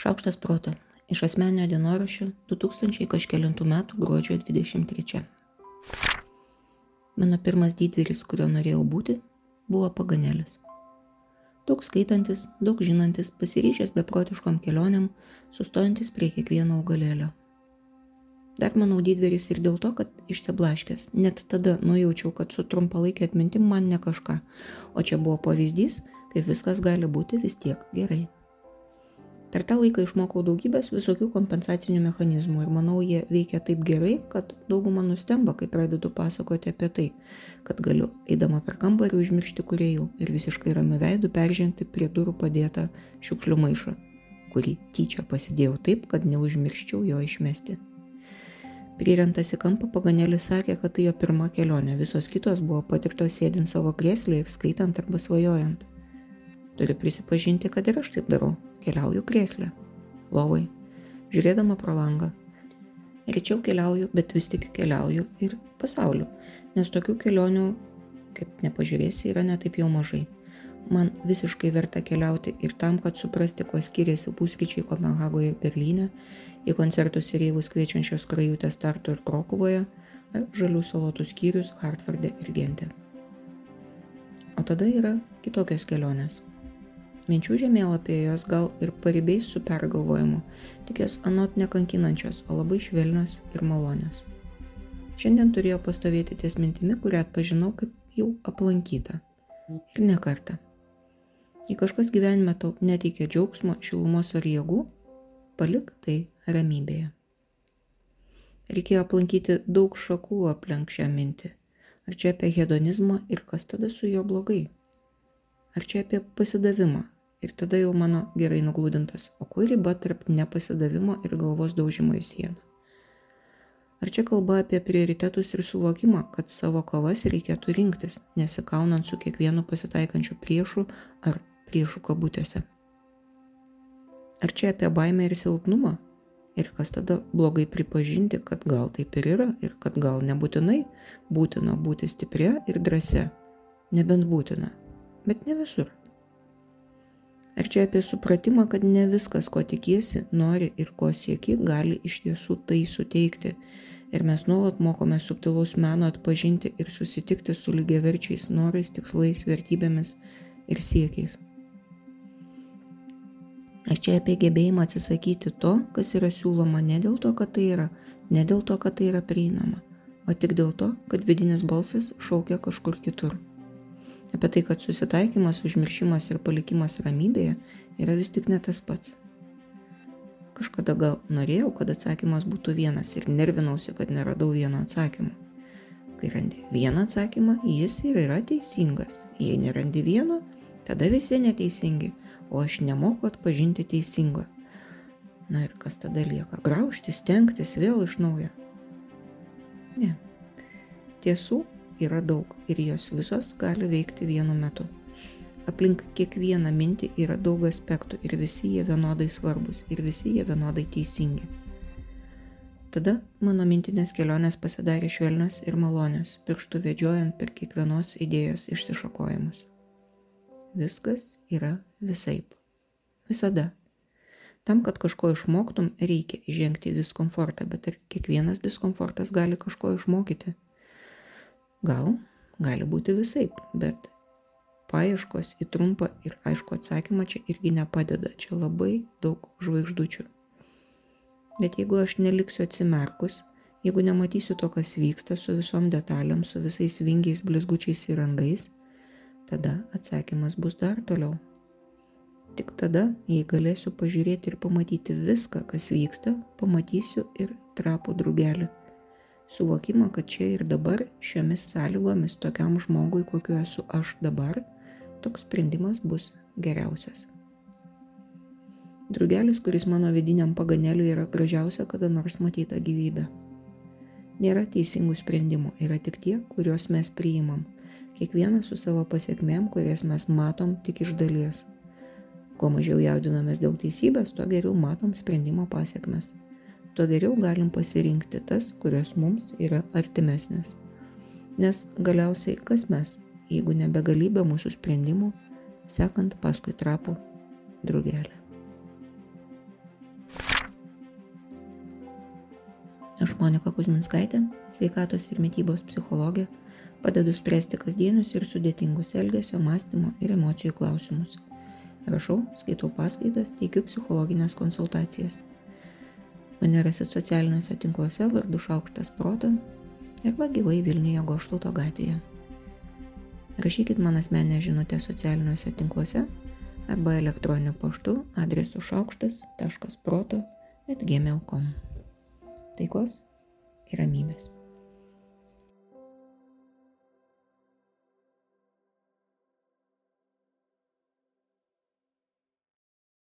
Šaukštas proto. Iš asmenio dienoraščio 2000 kažkėlintų metų gruodžio 23. Mano pirmas didvyris, kurio norėjau būti, buvo paganėlis. Daug skaitantis, daug žinantis, pasiryšęs beprotiškom kelionėm, sustojantis prie kiekvieno augalėlio. Dar manau didvyris ir dėl to, kad išsiblaškęs, net tada nujaučiau, kad su trumpalaikė atmintim man ne kažką, o čia buvo pavyzdys, kaip viskas gali būti vis tiek gerai. Per tą laiką išmokau daugybės visokių kompensacinių mechanizmų ir manau, jie veikia taip gerai, kad dauguma nustemba, kai pradedu pasakoti apie tai, kad galiu, eidama per kambarį, užmiršti kuriejų ir visiškai ramiu veidu peržengti prie durų padėtą šiukšlių maišą, kurį tyčia pasidėjau taip, kad neužmirščiau jo išmesti. Priremtas į kampą paganėlis sakė, kad tai jo pirma kelionė, visos kitos buvo patirtos sėdint savo krėslį ir skaitant arba svajojant. Turiu prisipažinti, kad ir aš taip darau keliauju krėslę, lovai, žiūrėdama pro langą. Rečiau keliauju, bet vis tik keliauju ir pasauliu, nes tokių kelionių, kaip nepažiūrėsi, yra netaip jau mažai. Man visiškai verta keliauti ir tam, kad suprasti, kuo skiriasi pusryčiai Kopenhagoje ir Berlyne, į koncertus ir įvus kviečiančios krajutės Tartu ir Krokuvoje, ar žalių salotų skyrius Hartforde ir Gente. O tada yra kitokios kelionės. Minčių žemėlapyje jos gal ir paribiais su pergalvojimu, tik jos anot nekankinančios, o labai švelnios ir malonios. Šiandien turėjo pastovėti ties mintimi, kurią atpažinau kaip jau aplankyta. Ir ne kartą. Jei kažkas gyvenime tau neteikia džiaugsmo, šilumos ar jėgų, palik tai ramybėje. Reikėjo aplankyti daug šakų aplenk šią mintį. Ar čia apie hedonizmą ir kas tada su juo blogai? Ar čia apie pasidavimą, Ir tada jau mano gerai nuglūdintas, o kur riba tarp nepasidavimo ir galvos daužimo į sieną. Ar čia kalba apie prioritetus ir suvokimą, kad savo kovas reikėtų rinktis, nesikaunant su kiekvienu pasitaikančiu priešu ar priešų kabutėse? Ar čia apie baimę ir silpnumą? Ir kas tada blogai pripažinti, kad gal taip ir yra ir kad gal nebūtinai būtina būti stipria ir drąsia, nebent būtina, bet ne visur. Ar čia apie supratimą, kad ne viskas, ko tikiesi, nori ir ko sieki, gali iš tiesų tai suteikti. Ir mes nuolat mokome subtilaus meno atpažinti ir susitikti su lygiaverčiais norais, tikslais, vertybėmis ir siekiais. Ar čia apie gebėjimą atsisakyti to, kas yra siūloma ne dėl to, kad tai yra, ne dėl to, kad tai yra prieinama, o tik dėl to, kad vidinis balsas šaukia kažkur kitur. Apie tai, kad susitaikymas, užmiršimas ir palikimas ramybėje yra vis tik ne tas pats. Kažkada gal norėjau, kad atsakymas būtų vienas ir nervinausi, kad neradau vieno atsakymo. Kai randi vieną atsakymą, jis ir yra teisingas. Jei nerandi vieno, tada visi neteisingi, o aš nemoku atpažinti teisingo. Na ir kas tada lieka? Graužti, stengtis vėl iš naujo. Ne. Tiesų yra daug ir jos visos gali veikti vienu metu. Aplink kiekvieną mintį yra daug aspektų ir visi jie vienodai svarbus ir visi jie vienodai teisingi. Tada mano mintinės kelionės pasidarė švelnios ir malonios, pirštų vedžiojant per kiekvienos idėjos išsišakojimus. Viskas yra visaip. Visada. Tam, kad kažko išmoktum, reikia įžengti į diskomfortą, bet ir kiekvienas diskomfortas gali kažko išmokyti. Gal, gali būti visaip, bet paieškos į trumpą ir aišku atsakymą čia irgi nepadeda, čia labai daug žvaigždučių. Bet jeigu aš neliksiu atsimerkus, jeigu nematysiu to, kas vyksta su visom detalėm, su visais vingiais, blizgučiais ir randais, tada atsakymas bus dar toliau. Tik tada, jei galėsiu pažiūrėti ir pamatyti viską, kas vyksta, pamatysiu ir trapų drugelį suvokimą, kad čia ir dabar šiomis sąlygomis tokiam žmogui, kokiu esu aš dabar, toks sprendimas bus geriausias. Drugelis, kuris mano vidiniam paganeliui yra gražiausia kada nors matyta gyvybė. Nėra teisingų sprendimų, yra tik tie, kuriuos mes priimam, kiekvienas su savo pasiekmėm, kurias mes matom tik iš dalies. Kuo mažiau jaudinamės dėl teisybės, tuo geriau matom sprendimo pasiekmes tuo geriau galim pasirinkti tas, kurios mums yra artimesnės. Nes galiausiai kas mes, jeigu nebegalybė mūsų sprendimų, sekant paskui trapų draugelę. Aš Monika Kuzminskaitė, sveikatos ir mytybos psichologė, padedu spręsti kasdienius ir sudėtingus elgesio, mąstymo ir emocijų klausimus. Rašau, skaitau paskaitas, teikiu psichologinės konsultacijas. Mane rasit socialiniuose tinkluose vardu Šaukštas Proto arba gyvai Vilniuje Goštauto gatvėje. Rašykit man asmenę žinutę socialiniuose tinkluose arba elektroniniu paštu adresu šaukštas.proto atgmail.com. Taikos ir ramybės.